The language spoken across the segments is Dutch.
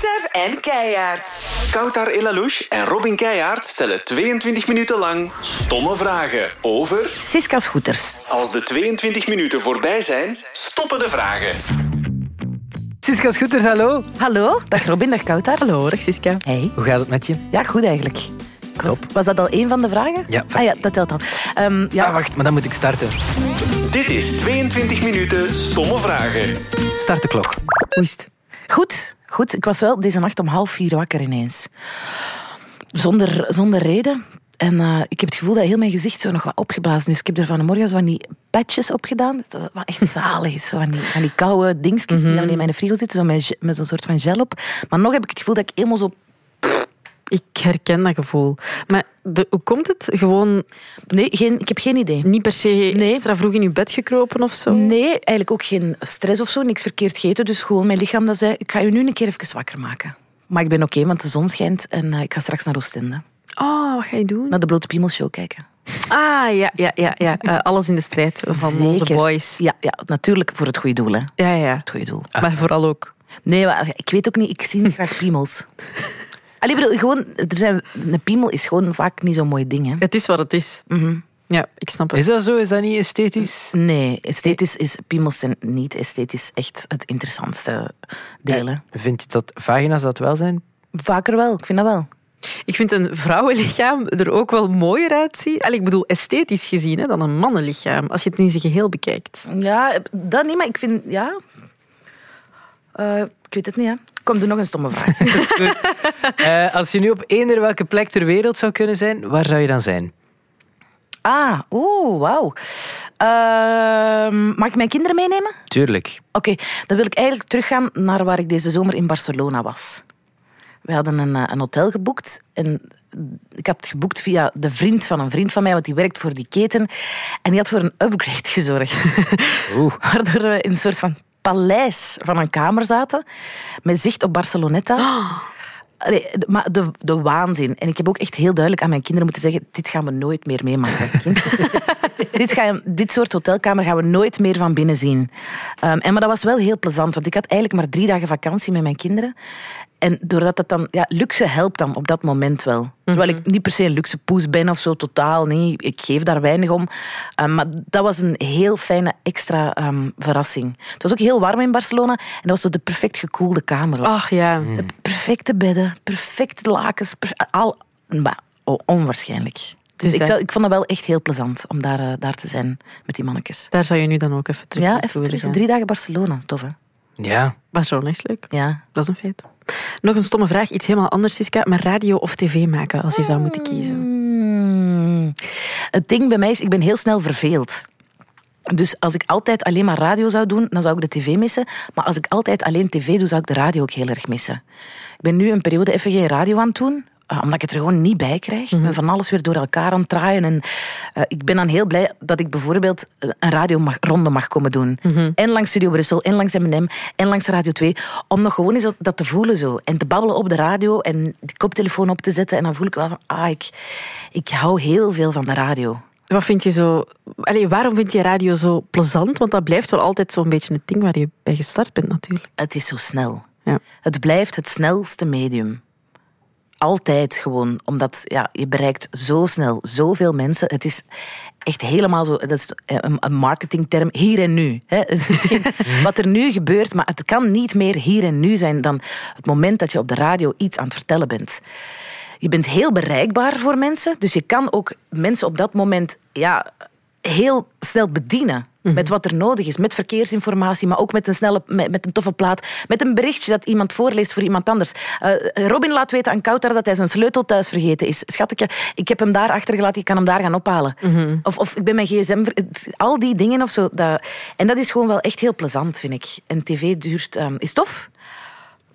Kouter en Keijaard. Koutar Elalouche en Robin Keijaard stellen 22 minuten lang stomme vragen over... Siska Scooters. Als de 22 minuten voorbij zijn, stoppen de vragen. Siska Scooters, hallo. Hallo, dag Robin, dag Koutar. Hallo, dag Siska. Hey. Hoe gaat het met je? Ja, goed eigenlijk. Was, was dat al een van de vragen? Ja, Ah ja, dat telt al. Ehm, ja. Ah, wacht, maar dan moet ik starten. Dit is 22 minuten stomme vragen. Start de klok. Hoe is het? Goed, goed. Ik was wel deze nacht om half vier wakker ineens. Zonder, zonder reden. En eh, ik heb het gevoel dat heel mijn gezicht zo nog wat opgeblazen is. Ik heb er vanmorgen zo van die patches op gedaan. Wat echt zalig is. Zo van die, van die koude dingetjes die dan in mijn frigo zitten. Zo met, met zo'n soort van gel op. Maar nog heb ik het gevoel dat ik helemaal zo... Ik herken dat gevoel. Maar de, hoe komt het? Gewoon Nee, geen, ik heb geen idee. niet per se Nee. extra vroeg in je bed gekropen of zo? Nee, eigenlijk ook geen stress of zo. Niks verkeerd gegeten. Dus gewoon mijn lichaam dat zei... Ik ga je nu een keer even wakker maken. Maar ik ben oké, want de zon schijnt. En eh, ik ga straks naar Oostende. Oh, wat ga je doen? Naar de Blote Piemel Show kijken. Ah, ja, ja, ja. ja. Eh, alles in de strijd van onze Zeker. boys. Ja, ja, natuurlijk voor het goede doel. Hè. Ja, ja. Het goede doel. Maar vooral ook. Nee, maar ik weet ook niet. Ik zie niet graag piemels. Allee, bedoel, gewoon, er zijn, een piemel is gewoon vaak niet zo'n mooi ding. Hè. Het is wat het is. Mhm. Ja, ik snap het. Is dat zo? Is dat niet esthetisch? Nee, esthetisch is piemels zijn niet esthetisch echt het interessantste delen. Vind je dat vagina's dat wel zijn? Vaker wel, ik vind dat wel. Ik vind een vrouwenlichaam er ook wel mooier uitzien. Allee, ik bedoel, esthetisch gezien, hè, dan een mannenlichaam. Als je het in zijn geheel bekijkt. Ja, dat niet, maar ik vind, ja... Eh, ik weet het niet, hè. Kom, doe nog een stomme vraag. Dat is goed. Eh, als je nu op eender welke plek ter wereld zou kunnen zijn, waar zou je dan zijn? ah, oeh, wauw. Ehm, mag ik mijn kinderen meenemen? Tuurlijk. Oké, dan wil ik eigenlijk teruggaan naar waar ik deze zomer in Barcelona was. We hadden een, eh, een hotel geboekt. En ik had het geboekt via de vriend van een vriend van mij, want die werkt voor die keten. En die had voor een upgrade gezorgd. Oeh. Waardoor we in een soort van paleis van een kamer zaten. Met zicht op Barceloneta. Allee, de- maar de, de waanzin. En ik heb ook echt heel duidelijk aan mijn kinderen moeten zeggen: dit gaan we nooit meer meemaken. kindjes. dit, gaan, dit soort hotelkamer gaan we nooit meer van binnen zien. Ehm, en, maar dat was wel heel plezant, want ik had eigenlijk maar drie dagen vakantie met mijn kinderen. En doordat het dan, ja, luxe helpt dan op dat moment wel. Terwijl ik niet per se een luxe poes ben of zo, totaal niet. Ik geef daar weinig om. Ehm, maar dat was een heel fijne extra ehm, verrassing. Het was ook heel warm in Barcelona en dat was zo de perfect gekoelde kamer. ook. Ach ja. De perfecte bedden, perfecte lakens, al, maar, oh, onwaarschijnlijk. Dus Dus ik, dat- zou, ik vond dat wel echt heel plezant om daar, eh, daar te zijn met die mannetjes. Daar zou je nu dan ook even terug Ja, even terug. gaan. Drie dagen Barcelona, tof hè? Ja. Barcelona is leuk. Ja. Dat is een feit. Nog een stomme vraag, iets helemaal anders, Siska. Maar radio of tv maken, als je zou moeten kiezen? Hmm. Het ding bij mij is, ik ben heel snel verveeld. Dus als ik altijd alleen maar radio zou doen, dan zou ik de tv missen. Maar als ik altijd alleen tv doe, zou ik de radio ook heel erg missen. Ik ben nu een periode even geen radio aan het doen. Eh, Omdat ik het er gewoon niet bij krijg. Ik ben van alles weer door elkaar aan het draaien. En eh, ik ben dan heel blij dat ik bijvoorbeeld een radioronde mag komen doen. En langs Studio Brussel, en langs M&M, en langs Radio 2. Om nog gewoon eens dat, dat te voelen zo. En te babbelen op de radio en die koptelefoon op te zetten. En dan voel ik wel van, ah, ik, ik hou heel veel van de radio. Wat vind je zo... Allee, waarom vind je radio zo plezant? Want dat blijft wel altijd zo'n beetje het ding waar je bij gestart bent, natuurlijk. Het is zo snel. Ja. Het blijft het snelste medium. Altijd gewoon, omdat ja, je bereikt zo snel zoveel mensen. Het is echt helemaal zo, dat is een, marketingterm, hier en nu. Hè? Geen- Wat er nu gebeurt, maar het kan niet meer hier en nu zijn dan het moment dat je op de radio iets aan het vertellen bent. Je bent heel bereikbaar voor mensen, dus je kan ook mensen op dat moment ja, heel snel bedienen. Met wat er nodig is, met verkeersinformatie, maar ook met een, snelle, met, met een toffe plaat. Met een berichtje dat iemand voorleest voor iemand anders. Eh, Robin laat weten aan Kouter dat hij zijn sleutel thuis vergeten is. Schatje, ik heb hem daar achtergelaten, ik kan hem daar gaan ophalen. Of, of ik ben mijn gsm... Al die dingen of zo. Dat, en dat is gewoon wel echt heel plezant, vind ik. En tv duurt... ehm, is tof,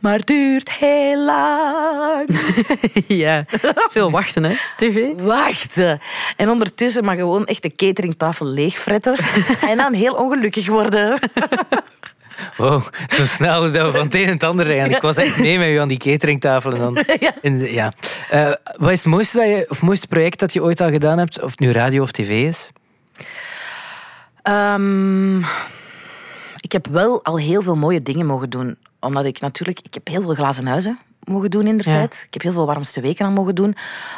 maar duurt heel lang. ja, het is veel wachten, hè, tv. wachten. En ondertussen maar gewoon echt de cateringtafel leegfretten. en dan heel ongelukkig worden. Wow, zo snel dat we van het een en het ander zijn. Ik was echt mee met u aan die cateringtafel. En dan in de- ja. Eh, wat is het mooiste, dat je, of mooiste project dat je ooit al gedaan hebt? Of het nu radio of tv is? Ehm, ik heb wel al heel veel mooie dingen mogen doen Omdat ik natuurlijk... Ik heb heel veel glazen huizen mogen doen in de tijd. Ik heb heel veel warmste weken aan mogen doen.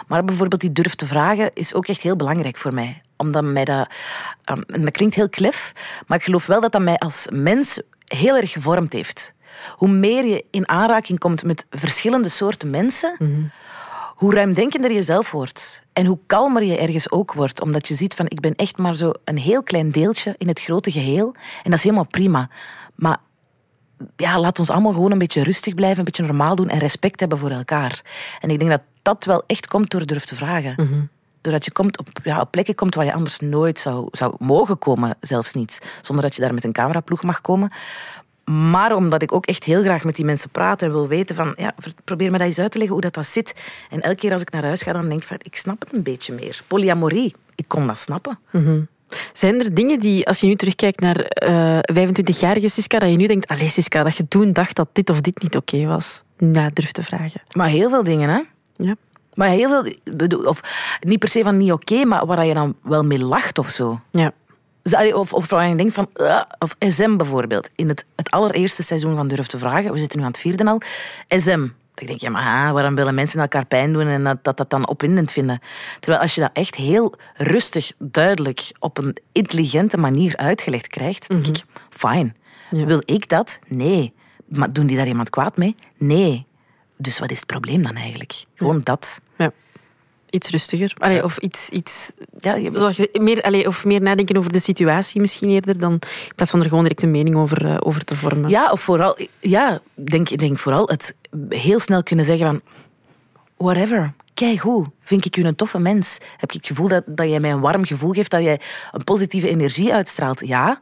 Maar bijvoorbeeld die durf te vragen is ook echt heel belangrijk voor mij. Omdat mij dat... ehm, en dat klinkt heel klef, maar ik geloof wel dat dat mij als mens heel erg gevormd heeft. Hoe meer je in aanraking komt met verschillende soorten mensen, hoe ruimdenkender je zelf wordt. En hoe kalmer je ergens ook wordt. Omdat je ziet van, ik ben echt maar zo een heel klein deeltje in het grote geheel. En dat is helemaal prima. Maar ja, laat ons allemaal gewoon een beetje rustig blijven, een beetje normaal doen en respect hebben voor elkaar. En ik denk dat dat wel echt komt door durf te vragen. Doordat je komt op, ja, op plekken komt waar je anders nooit zou, zou mogen komen, zelfs niet. Zonder dat je daar met een cameraploeg mag komen. Maar omdat ik ook echt heel graag met die mensen praat en wil weten van, ja, probeer me dat eens uit te leggen hoe dat, dat zit. En elke keer als ik naar huis ga, dan denk ik van, ik snap het een beetje meer. Polyamorie, ik kon dat snappen. Zijn er dingen die, als je nu terugkijkt naar eh 25-jarige Siska, dat je nu denkt, allee Siska, dat je toen dacht dat dit of dit niet oké was? Ja, durf te vragen. Maar heel veel dingen, hè. Ja. Maar heel veel, of niet per se van niet oké, maar waar je dan wel mee lacht of zo. Ja. Dus, Of, of waar je denkt van, uh, of SM bijvoorbeeld. In het, het allereerste seizoen van Durf te Vragen, we zitten nu aan het vierde al, SM. Ik denk, ja, maar ah, waarom willen mensen elkaar pijn doen en dat dat, dat dan opwindend vinden? Terwijl als je dat echt heel rustig, duidelijk, op een intelligente manier uitgelegd krijgt, denk ik, fijn. Ja. Wil ik dat? Nee. Maar doen die daar iemand kwaad mee? Nee. Dus wat is het probleem dan eigenlijk? Gewoon dat. ja. Iets rustiger. Allee, Of iets, iets Ja, je- zoals je, meer, allee, of meer nadenken over de situatie misschien eerder, dan, in plaats van er gewoon direct een mening over, eh, over te vormen. Ja, of vooral, ja, denk, denk vooral het heel snel kunnen zeggen van, whatever, kijk hoe, vind ik u een toffe mens? Heb ik het gevoel dat, dat jij mij een warm gevoel geeft, dat jij een positieve energie uitstraalt? Ja,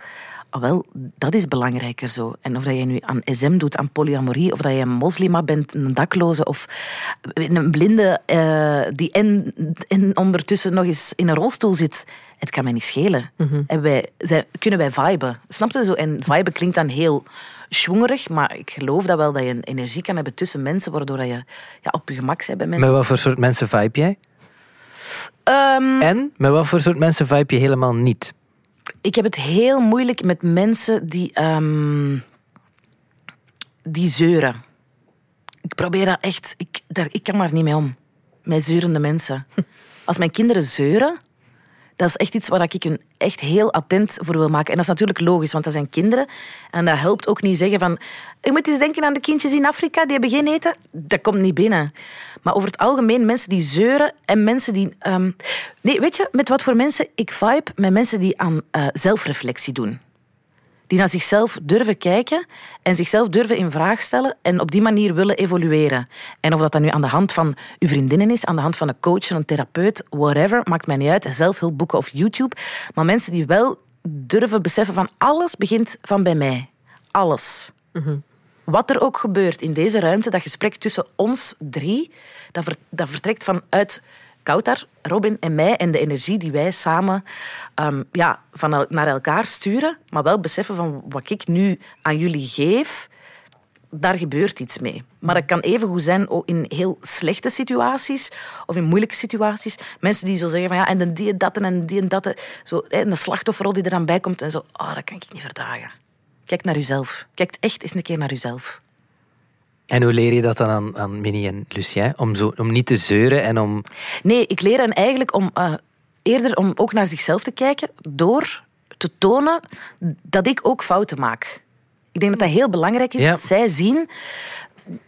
ah, wel, dat is belangrijker zo. En of dat jij nu aan SM doet, aan polyamorie, of dat jij een moslima bent, een dakloze, of een blinde eh, die en, en ondertussen nog eens in een rolstoel zit, het kan mij niet schelen. En wij, zijn, kunnen wij viben? Snap je zo? En viben klinkt dan heel schwongerig, maar ik geloof dat wel dat je een energie kan hebben tussen mensen, waardoor dat je ja, op je gemak bent bij mensen. Met wat voor soort mensen vibe jij? Ehm, En met wat voor soort mensen vibe je helemaal niet? Ik heb het heel moeilijk met mensen die, ehm, die zeuren. Ik probeer dat echt... Ik, daar, ik kan daar niet mee om. Met zeurende mensen. Als mijn kinderen zeuren, dat is echt iets waar ik hun echt heel attent voor wil maken. En dat is natuurlijk logisch, want dat zijn kinderen. En dat helpt ook niet zeggen van... Je moet eens denken aan de kindjes in Afrika, die hebben geen eten. Dat komt niet binnen. Maar over het algemeen, mensen die zeuren en mensen die... ehm, Nee, weet je, met wat voor mensen ik vibe? Met mensen die aan eh, zelfreflectie doen. Die naar zichzelf durven kijken en zichzelf durven in vraag stellen en op die manier willen evolueren. En of dat dan nu aan de hand van uw vriendinnen is, aan de hand van een coach, een therapeut, whatever, maakt mij niet uit. Zelfhulpboeken of YouTube. Maar mensen die wel durven beseffen van alles begint van bij mij. Alles. Wat er ook gebeurt in deze ruimte, dat gesprek tussen ons drie, dat, ver- dat vertrekt vanuit Koutar, Robin en mij en de energie die wij samen ehm, ja, van naar elkaar sturen, maar wel beseffen van wat ik nu aan jullie geef, daar gebeurt iets mee. Maar dat kan even goed zijn in heel slechte situaties of in moeilijke situaties. Mensen die zo zeggen van ja, en die en dat en die en dat. Zo, en de slachtofferrol die er dan bij komt en zo, oh, dat kan ik niet verdragen. Kijk naar uzelf. Kijk echt eens een keer naar uzelf. En hoe leer je dat dan aan, aan Minnie en Lucien? Om, zo, om niet te zeuren en om... Nee, ik leer hen eigenlijk om eh, eerder om ook naar zichzelf te kijken door te tonen dat ik ook fouten maak. Ik denk dat dat heel belangrijk is. Ja. Dat zij zien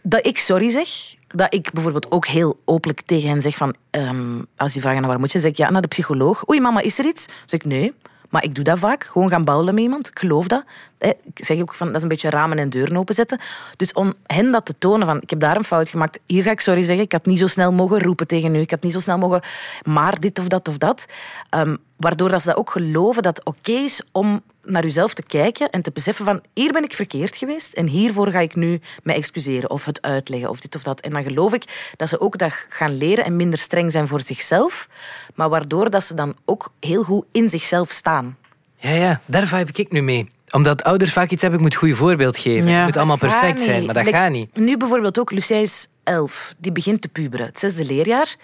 dat ik sorry zeg. Dat ik bijvoorbeeld ook heel openlijk tegen hen zeg van... ehm, als die vragen naar waar moet je, zeg ik ja, naar de psycholoog. Oei, mama, is er iets? Dan zeg ik nee. Maar ik doe dat vaak. Gewoon gaan bouwen met iemand. Ik geloof dat. Eh, Ik zeg ook van, dat is een beetje ramen en deuren openzetten. Dus om hen dat te tonen van, ik heb daar een fout gemaakt. Hier ga ik sorry zeggen. Ik had niet zo snel mogen roepen tegen u. Ik had niet zo snel mogen, maar dit of dat of dat. Ehm, waardoor dat ze dat ook geloven dat het oké is om naar uzelf te kijken en te beseffen van, hier ben ik verkeerd geweest en hiervoor ga ik nu mij excuseren of het uitleggen of dit of dat. En dan geloof ik dat ze ook dat gaan leren en minder streng zijn voor zichzelf, maar waardoor dat ze dan ook heel goed in zichzelf staan. Ja, ja, daar vibe ik nu mee. Omdat ouders vaak iets hebben, ik moet een goed voorbeeld geven. Ja. Het moet allemaal perfect zijn, maar dat Like, gaat niet. Nu bijvoorbeeld ook, Lucien is elf. Die begint te puberen, het zesde leerjaar.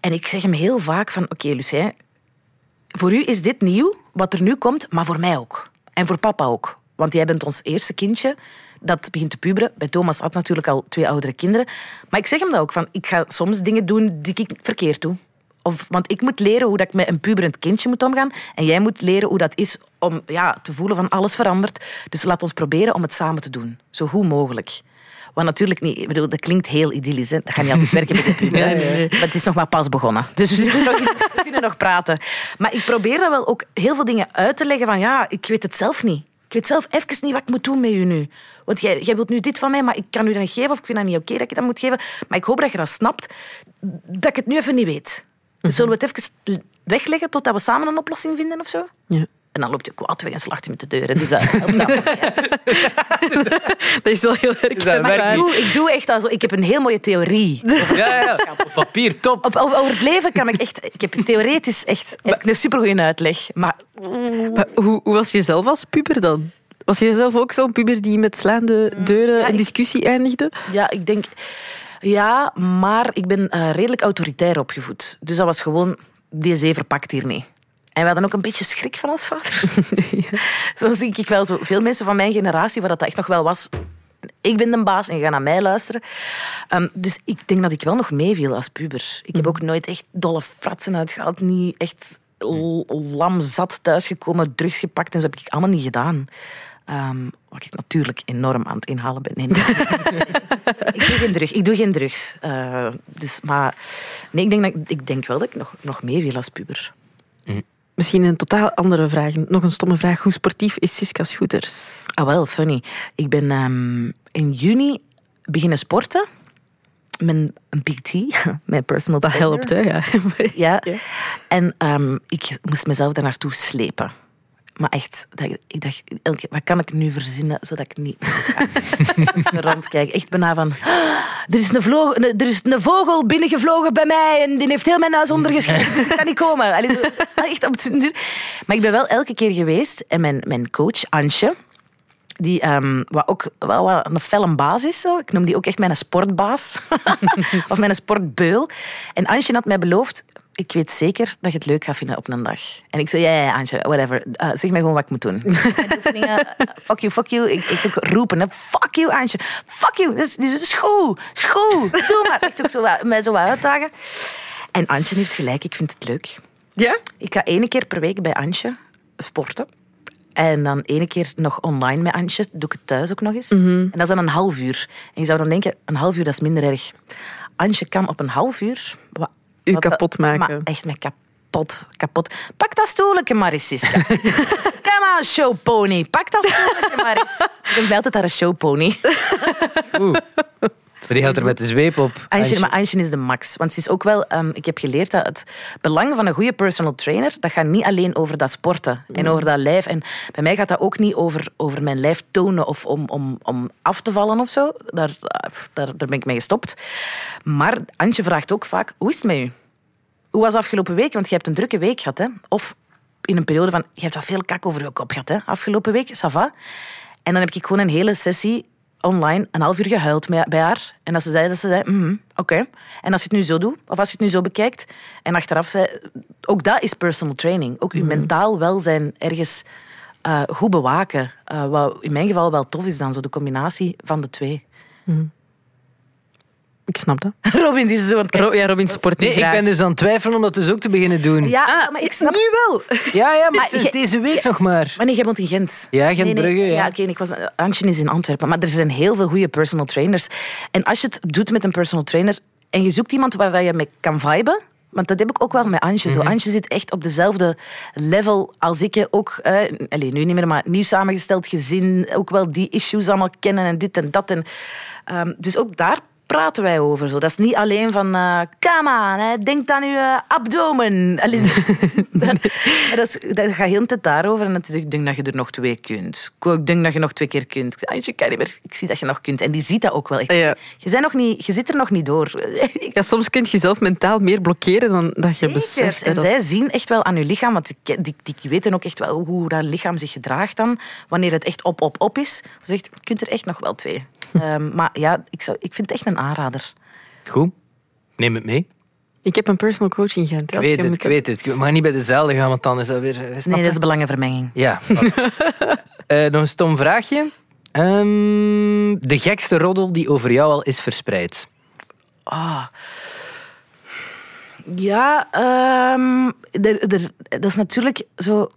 En ik zeg hem heel vaak van, oké Lucien, voor u is dit nieuw, wat er nu komt, maar voor mij ook. En voor papa ook. Want jij bent ons eerste kindje. dat begint te puberen. Bij Thomas had natuurlijk al twee oudere kinderen. Maar ik zeg hem dat ook, van, ik ga soms dingen doen die ik verkeerd doe. Of, want ik moet leren hoe dat ik met een puberend kindje moet omgaan. En jij moet leren hoe dat is om ja, te voelen van alles verandert. Dus laat ons proberen om het samen te doen. Zo goed mogelijk. Wat natuurlijk niet... Ik bedoel, dat klinkt heel idyllisch. Hè? Dat gaat niet altijd werken met de hè. Maar het is nog maar pas begonnen. Dus we, zitten nog, we kunnen nog praten. Maar ik probeer dan wel ook heel veel dingen uit te leggen van... Ja, ik weet het zelf niet. Ik weet zelf even niet wat ik moet doen met u nu. Want jij, jij wilt nu dit van mij, maar ik kan u dat niet geven. Of ik vind dat niet oké dat ik dat moet geven. Maar ik hoop dat je dat snapt. Dat ik het nu even niet weet. Zullen we het even wegleggen totdat we samen een oplossing vinden of zo? Ja. En dan loopt je kwaad weg en slacht je met de deuren. Dus dat is wel heel erg. dat Maar ik doe, ik doe echt also, ik heb een heel mooie theorie. Ja, ja. Op papier, top. Op, over, over het leven kan ik echt... Ik heb theoretisch echt heb ik een supergoeie uitleg. Maar Maar hoe, hoe was je zelf als puber dan? Was je zelf ook zo'n puber die met slaande deuren Ja, een ik- discussie eindigde? ja, ik denk... Ja, maar ik ben eh, redelijk autoritair opgevoed. Dus dat was gewoon... Die zee verpakt hier niet. En we hadden ook een beetje schrik van ons vader. Zoals denk ik wel zo veel mensen van mijn generatie, waar dat echt nog wel was. Ik ben de baas en je gaat naar mij luisteren. Ehm, dus ik denk dat ik wel nog meeviel als puber. Ik heb ook nooit echt dolle fratsen uitgehaald. Niet echt lam zat thuisgekomen, drugs gepakt. En zo heb ik allemaal niet gedaan. Ehm, wat ik natuurlijk enorm aan het inhalen ben. Nee, nee. ik doe geen drugs. Ik doe geen drugs. Eh, dus, maar nee, ik, denk dat, ik denk wel dat ik nog, nog meeviel als puber. Misschien een totaal andere vraag. Nog een stomme vraag. Hoe sportief is Siska Scooters? Ah, wel, funny. Ik ben ehm, in juni beginnen sporten. Met een PT, mijn personal Dat helpt, hè? Ja. Ja. Ja. En ehm, ik moest mezelf daar naartoe slepen. Maar echt, ik, dacht, wat kan ik nu verzinnen zodat ik niet? Zo rondkijken. Echt bijna van, "Ah, er is, een er is een vogel binnengevlogen bij mij en die heeft heel mijn huis ondergeschreven. Dus ik kan niet komen. Echt op duur. Maar ik ben wel elke keer geweest en mijn, mijn coach, Antje, die ehm, wat ook wel een felle is. Zo. Ik noem die ook echt mijn sportbaas. of mijn sportbeul. En Antje had mij beloofd, ik weet zeker dat je het leuk gaat vinden op een dag. En ik zei, ja, ja, Antje, whatever. Uh, zeg mij gewoon wat ik moet doen. dingen, fuck you, fuck you. Ik, ik ook roepen, hè. fuck you, Antje. Fuck you. Dus, dus, is goed, is goed. Doe maar. Ik ook zo mij zo wat uitdagen. En Antje heeft gelijk, ik vind het leuk. Ja? Ik ga één keer per week bij Antje sporten. En dan één keer nog online met Antje. Doe ik het thuis ook nog eens. En dat is dan een half uur. En je zou dan denken, een half uur dat is minder erg. Antje kan op een half uur... U kapot maken. Maar echt met kapot, kapot. Pak dat stoeletje maar eens, Siska. Come on, showpony. Pak dat stoeletje maar eens. Ik denk altijd haar een showpony. Oeh. Die gaat er met de zweep op. Antje, maar Antje is de max. Want ze is ook wel, ehm, ik heb geleerd dat het belang van een goede personal trainer, dat gaat niet alleen over dat sporten en over dat lijf. En bij mij gaat dat ook niet over, over mijn lijf tonen of om, om, om af te vallen of zo. Daar, daar, daar ben ik mee gestopt. Maar Antje vraagt ook vaak, hoe is het met u? Hoe was afgelopen week? Want je hebt een drukke week gehad. Hè? Of in een periode van, je hebt wat veel kak over je kop gehad hè? afgelopen week. Ça va? En dan heb ik gewoon een hele sessie online een half uur gehuild bij haar. En als ze zei, dat ze zei, mhm, oké. En als je het nu zo doet, of als je het nu zo bekijkt, en achteraf zei, ook dat is personal training. Ook je mentaal welzijn ergens eh, goed bewaken. Eh, wat in mijn geval wel tof is dan, zo de combinatie van de twee. Ik snap dat. Robin, die is zo aan het kijken. Ro- ja, Robin sport Nee, niet ik graag. ben dus aan het twijfelen om dat dus ook te beginnen doen. Ja, maar ik snap... Nu wel. ja, ja, maar Maar sinds je- deze week nog maar. Wanneer jij woont in Gent? Ja, Gent-Brugge, ja. Ja, oké, ik was, Antje is in Antwerpen. Maar er zijn heel veel goede personal trainers. En als je het doet met een personal trainer en je zoekt iemand waar je mee kan viben... Want dat heb ik ook wel met Antje. Zo. Antje zit echt op dezelfde level als ik. Ook, eh, allez, nu niet meer, maar nieuw samengesteld gezin. Ook wel die issues allemaal kennen en dit en dat. En, ehm, dus ook daar praten wij over. Zo. Dat is niet alleen van... eh come on, hè, denk aan je eh, abdomen. Allee, dat, dat, is, dat gaat heel de tijd daarover. En dan zeg ik, denk dat je er nog twee kunt. Ik denk dat je nog twee keer kunt. Ik ik kan niet meer. Ik zie dat je nog kunt. En die ziet dat ook wel echt. Ja. Je, bent nog niet, je zit er nog niet door. Ja, soms kun je jezelf mentaal meer blokkeren dan dat je beseft. En zij zien echt wel aan je lichaam, want die, die, die weten ook echt wel hoe dat lichaam zich gedraagt dan, wanneer het echt op, op, op is. Ze zegt, je kunt er echt nog wel twee. Ehm, maar ja, ik, zou, ik vind het echt een aanrader. Goed. Neem het mee. Ik heb een personal coach in Gent. Ik weet het, ik weet het. Ik mag niet bij dezelfde gaan, want dan is dat weer... snap Nee, dat is belangenvermenging. Ja. Eh, nog een stom vraagje. Ehm, de gekste roddel die over jou al is verspreid. Ah. Ja, ehm, dat is natuurlijk zo.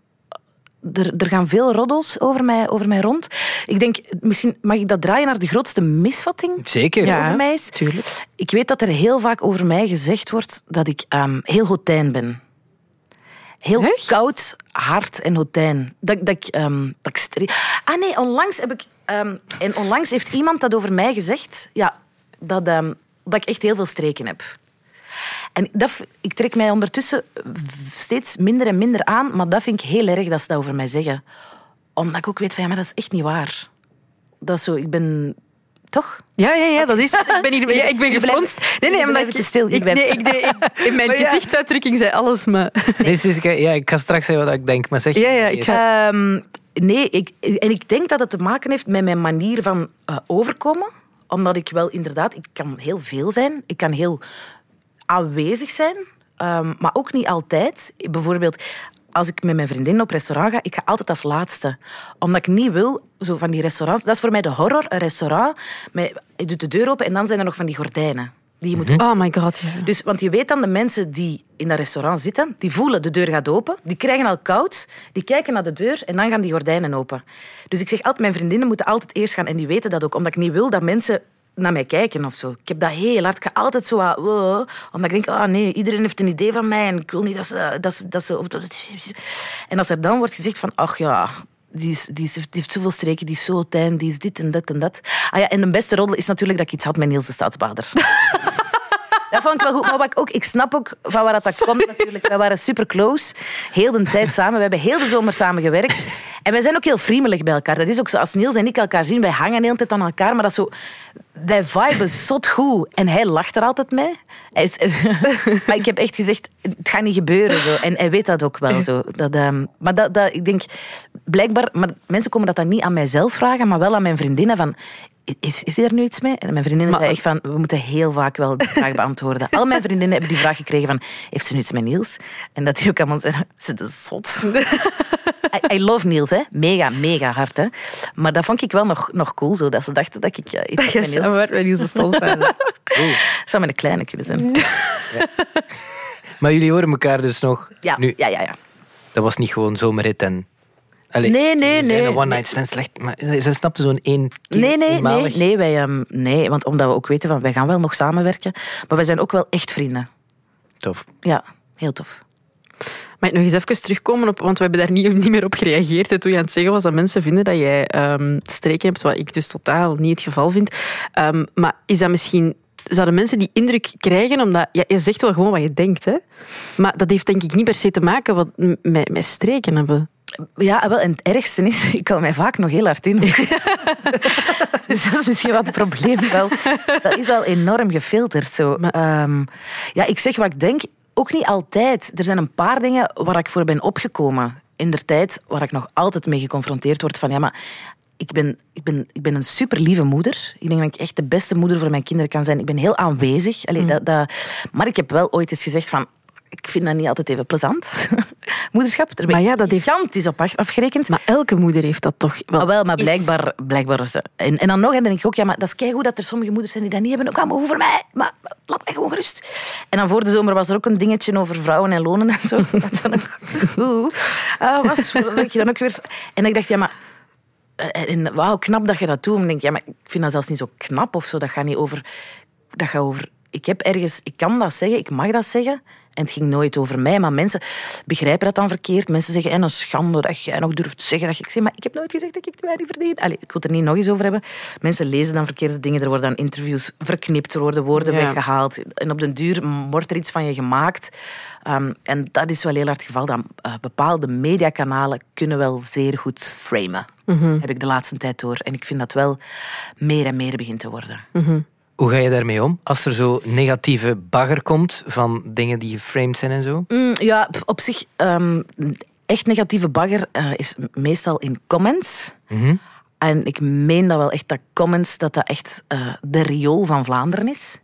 Er, er gaan veel roddels over mij, over mij rond. Ik denk, misschien mag ik dat draaien naar de grootste misvatting Zeker. die over mij is. tuurlijk. Ik weet dat er heel vaak over mij gezegd wordt dat ik ehm, heel hotijn ben. Heel Echt? koud, hard en hotijn. Dat, dat ik, ehm, dat ik Ah nee, onlangs heb ik... ehm, en onlangs heeft iemand dat over mij gezegd. Ja, dat, dat ik echt heel veel streken heb. En dat, ik trek mij ondertussen steeds minder en minder aan, maar dat vind ik heel erg dat ze dat over mij zeggen. Omdat ik ook weet van, ja, maar dat is echt niet waar. Dat is zo, ik ben... Toch? Ja, ja, ja, dat is het. Ik ben, hier, ja, ik ben Je gefronst. Nee, nee, je omdat te stil, je Ik, nee, ik, nee, ik- in mijn Maar ja. gezichtsuitdrukking zei alles, maar... Nee, Siska, ja, ik ga straks zeggen wat ik denk, maar zeg Ja, ja, ik ga- Ehm, nee, ik, en ik denk dat het te maken heeft met mijn manier van eh, overkomen. Omdat ik wel inderdaad, ik kan heel veel zijn. Ik kan heel aanwezig zijn, ehm, maar ook niet altijd. Bijvoorbeeld, als ik met mijn vriendin op restaurant ga, ik ga altijd als laatste. Omdat ik niet wil, zo van die restaurants... Dat is voor mij de horror, een restaurant. Met, je doet de deur open en dan zijn er nog van die gordijnen. Die je moet Oh my god. ja. dus, want je weet dan, de mensen die in dat restaurant zitten, die voelen de deur gaat open, die krijgen al koud, die kijken naar de deur en dan gaan die gordijnen open. Dus ik zeg altijd, mijn vriendinnen moeten altijd eerst gaan en die weten dat ook, omdat ik niet wil dat mensen naar mij kijken of zo. Ik heb dat heel hard. Ik ga altijd zo... wow, omdat ik denk, ah nee, iedereen heeft een idee van mij en ik wil niet dat ze... Dat ze, dat ze en als er dan wordt gezegd van, ach ja... Die, is, die, is- die heeft zoveel streken, die is zo tijn, die is dit en dat en dat. Ah ja, en de beste roddel is natuurlijk dat ik iets had met Niels de Staatsbader. Dat vond ik wel goed. Maar wat ik, ook, ik snap ook van waar dat, dat komt natuurlijk. Wij waren super close. Heel de tijd samen. We hebben heel de zomer samen gewerkt. En wij zijn ook heel vriendelijk bij elkaar. Dat is ook zo. Als Niels en ik elkaar zien, wij hangen de hele tijd aan elkaar. Maar dat zo... Wij viben zot goed. En hij lacht er altijd mee. Is- maar ik heb echt gezegd, het gaat niet gebeuren. Zo. En hij weet dat ook wel. Zo. Dat, ehm, maar dat, dat, ik denk, blijkbaar... Maar mensen komen dat dan niet aan mijzelf vragen, maar wel aan mijn vriendinnen. Van, is, is er nu iets mee? En mijn vriendinnen Maar- zei echt van, we moeten heel vaak wel die vraag beantwoorden. Al mijn vriendinnen hebben die vraag gekregen van, heeft ze nu iets met Niels? En dat die ook allemaal zeiden, ze is zot. I, I love Niels, hè. Mega, mega hard, hè. Maar dat vond ik wel nog, nog cool, zo, dat ze dachten dat ik eh, iets Ja, met Niels... met Niels de Staatsbader. zou met een kleine kunnen zijn. Maar jullie horen elkaar dus nog. Ja, Nu, ja, ja. ja. dat was niet gewoon zomerrit en... Allee, Nee, nee, nee. Een one-night stand slecht, maar ze snapte zo'n één keer Nee, nee, nee, eenmalig. nee, wij, ehm, nee, want omdat we ook weten van, wij gaan wel nog samenwerken, maar wij zijn ook wel echt vrienden. Tof. Ja, heel tof. Mag ik nog eens even terugkomen op, want we hebben daar niet, niet meer op gereageerd hè, toen je aan het zeggen was dat mensen vinden dat jij ehm, streken hebt, wat ik dus totaal niet het geval vind. Ehm, maar is dat misschien... Zouden mensen die indruk krijgen omdat... Ja, je zegt wel gewoon wat je denkt, hè. Maar dat heeft denk ik niet per se te maken wat, met, met streken hebben. Ja, wel, en het ergste is, ik hou mij vaak nog heel hard in. dus dat is misschien wat het probleem wel. Dat is al enorm gefilterd. Zo. Ehm, ja, ik zeg wat ik denk, ook niet altijd. Er zijn een paar dingen waar ik voor ben opgekomen in der tijd, waar ik nog altijd mee geconfronteerd word van ja, maar ik ben, ik ben, ik ben een super lieve moeder. Ik denk dat ik echt de beste moeder voor mijn kinderen kan zijn. Ik ben heel aanwezig. Allee, dat, dat, maar ik heb wel ooit eens gezegd van ik vind dat niet altijd even plezant. Moederschap, Maar ja, dat heeft- gigantisch op af- afgerekend. Maar elke moeder heeft dat toch wel. Ah, wel, maar Is- blijkbaar... blijkbaar is- en, en dan nog, hè, dan denk ik ook, ja, maar dat is keigoed dat er sommige moeders zijn die dat niet hebben. Ook allemaal over mij. Maar, laat mij gewoon gerust. En dan voor de zomer was er ook een dingetje over vrouwen en lonen en zo. Dat dan ook... Oeh, ah, was, denk je dan ook weer... En ik dacht, ja, maar... eh, En, wauw, knap dat je dat doet. En ik denk, ja, maar ik vind dat zelfs niet zo knap of zo. Dat gaat niet over... Dat gaat over... Ik heb ergens... Ik kan dat zeggen, ik mag dat zeggen. En het ging nooit over mij. Maar mensen begrijpen dat dan verkeerd. Mensen zeggen, en een schande dat jij nog durft te zeggen. Dat je, ik zeg, maar ik heb nooit gezegd dat ik te weinig verdien. Allee, ik wil het er niet nog eens over hebben. Mensen lezen dan verkeerde dingen. Er worden dan interviews verknipt. Er worden woorden Ja. weggehaald. En op den duur wordt er iets van je gemaakt. Um, en dat is wel heel hard het geval. Dat uh, bepaalde mediakanalen kunnen wel zeer goed framen. Heb ik de laatste tijd door. En ik vind dat wel meer en meer begint te worden. Hoe ga je daarmee om? Als er zo negatieve bagger komt van dingen die geframed zijn en zo? Mm, ja, op zich, ehm, echt negatieve bagger eh, is meestal in comments. En ik meen dat wel echt, dat comments, dat dat echt eh, de riool van Vlaanderen is.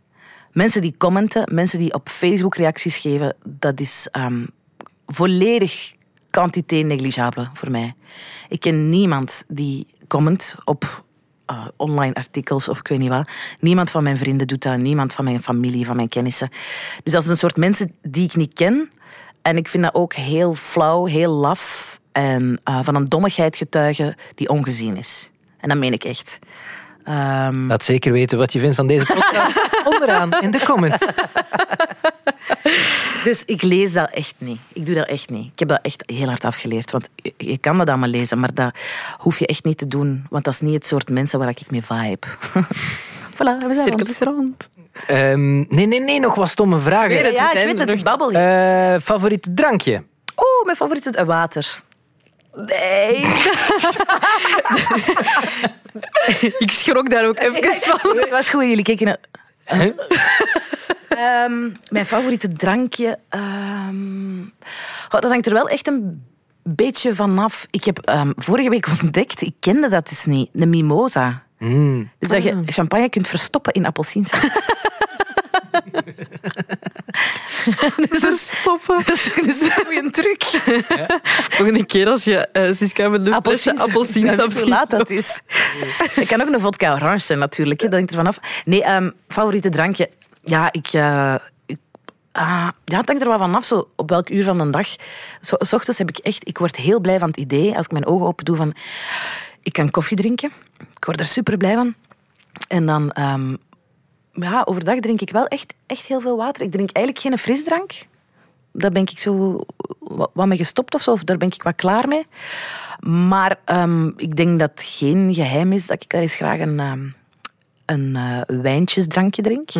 Mensen die commenten, mensen die op Facebook reacties geven, dat is ehm, volledig quantité negligible voor mij. Ik ken niemand die comment op eh, online artikels of ik weet niet wat. Niemand van mijn vrienden doet dat. Niemand van mijn familie, van mijn kennissen. Dus dat is een soort mensen die ik niet ken. En ik vind dat ook heel flauw, heel laf. En eh, van een dommigheid getuigen die ongezien is. En dat meen ik echt. Ehm, Laat zeker weten wat je vindt van deze podcast onderaan in de comments. Dus ik lees dat echt niet. Ik doe dat echt niet. Ik heb dat echt heel hard afgeleerd. Want je- kan dat allemaal lezen, maar dat hoef je echt niet te doen. Want dat is niet het soort mensen waar ik mee vibe. voilà, we zijn Cirkel rond. is rond. Ehm, nee, nee, nee, nog wat stomme vragen. Weer het- Ja, ik weet het, ik babbel hier. Eh, favoriete drankje? Oeh, mijn favoriet is het water. Nee. Ik schrok daar ook even van. Het was goed, jullie keken naar... Ehm, mijn favoriete drankje... ehm, oh, dat hangt er wel echt een beetje vanaf. Ik heb ehm, vorige week ontdekt, ik kende dat dus niet, de mimosa. Mm. Dus dat je champagne kunt verstoppen in appelsiensap. dus dat is, Stoppen. dat is dat is een goede truc. Volgende keer als je uh, Siska met een flesje appelsiensap Hoe laat dat is. Het kan ook een vodka orange zijn natuurlijk, hè. dat hangt er vanaf. Nee, ehm, favoriete drankje? Ja, ik... ik- ah, ja, het hangt er wel vanaf, zo, op welk uur van de dag. Zo, s ochtends heb ik echt... Ik word heel blij van het idee, als ik mijn ogen open doe, van... Ik kan koffie drinken. Ik word er super blij van. En dan... ehm, ja, overdag drink ik wel echt, echt heel veel water. Ik drink eigenlijk geen frisdrank. Daar ben ik zo wa- wat mee gestopt of zo. Of daar ben ik wat klaar mee. Maar ehm, ik denk dat het geen geheim is dat ik daar eens graag een, ehm, een eh, wijntjesdrankje drink.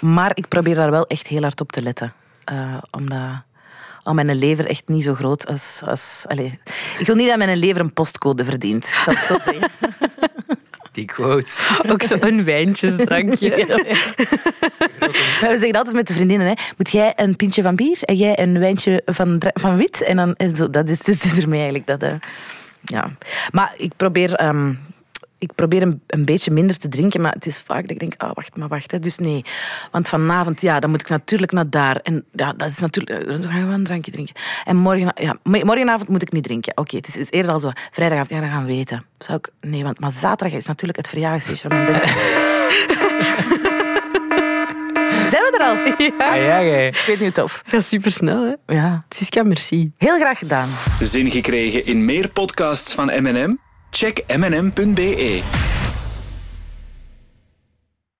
Maar ik probeer daar wel echt heel hard op te letten. Eh, omdat al mijn lever echt niet zo groot als... als allez. Ik wil niet dat mijn lever een postcode verdient. Ik zal het zo zeggen. Die quotes. Ook zo'n wijntjesdrankje. We zeggen altijd met de vriendinnen, hè, moet jij een pintje van bier en jij een wijntje van, van wit? En, dan, en zo, dat is, dus is ermee eigenlijk. Dat, eh, ja. Maar ik probeer, ehm, ik probeer een, een beetje minder te drinken, maar het is vaak dat ik denk, ah, wacht, maar wacht. Hè. Dus nee, want vanavond, ja, dan moet ik natuurlijk naar daar. En ja, dat is natuurlijk, dan gaan we een drankje drinken. En morgen, ja, mo- morgenavond moet ik niet drinken. Oké, het is, eerder al zo, vrijdagavond, ja, dan gaan we weten. Zou ik, nee, want, maar zaterdag is natuurlijk het verjaardagsfeestje van mijn beste. Zijn we er al? Ah, ja, jij. Ik weet niet tof. Ga supersnel, hè. Ja. Siska, merci. Heel graag gedaan. Zin gekregen in meer podcasts van M&M? Check mnm.be.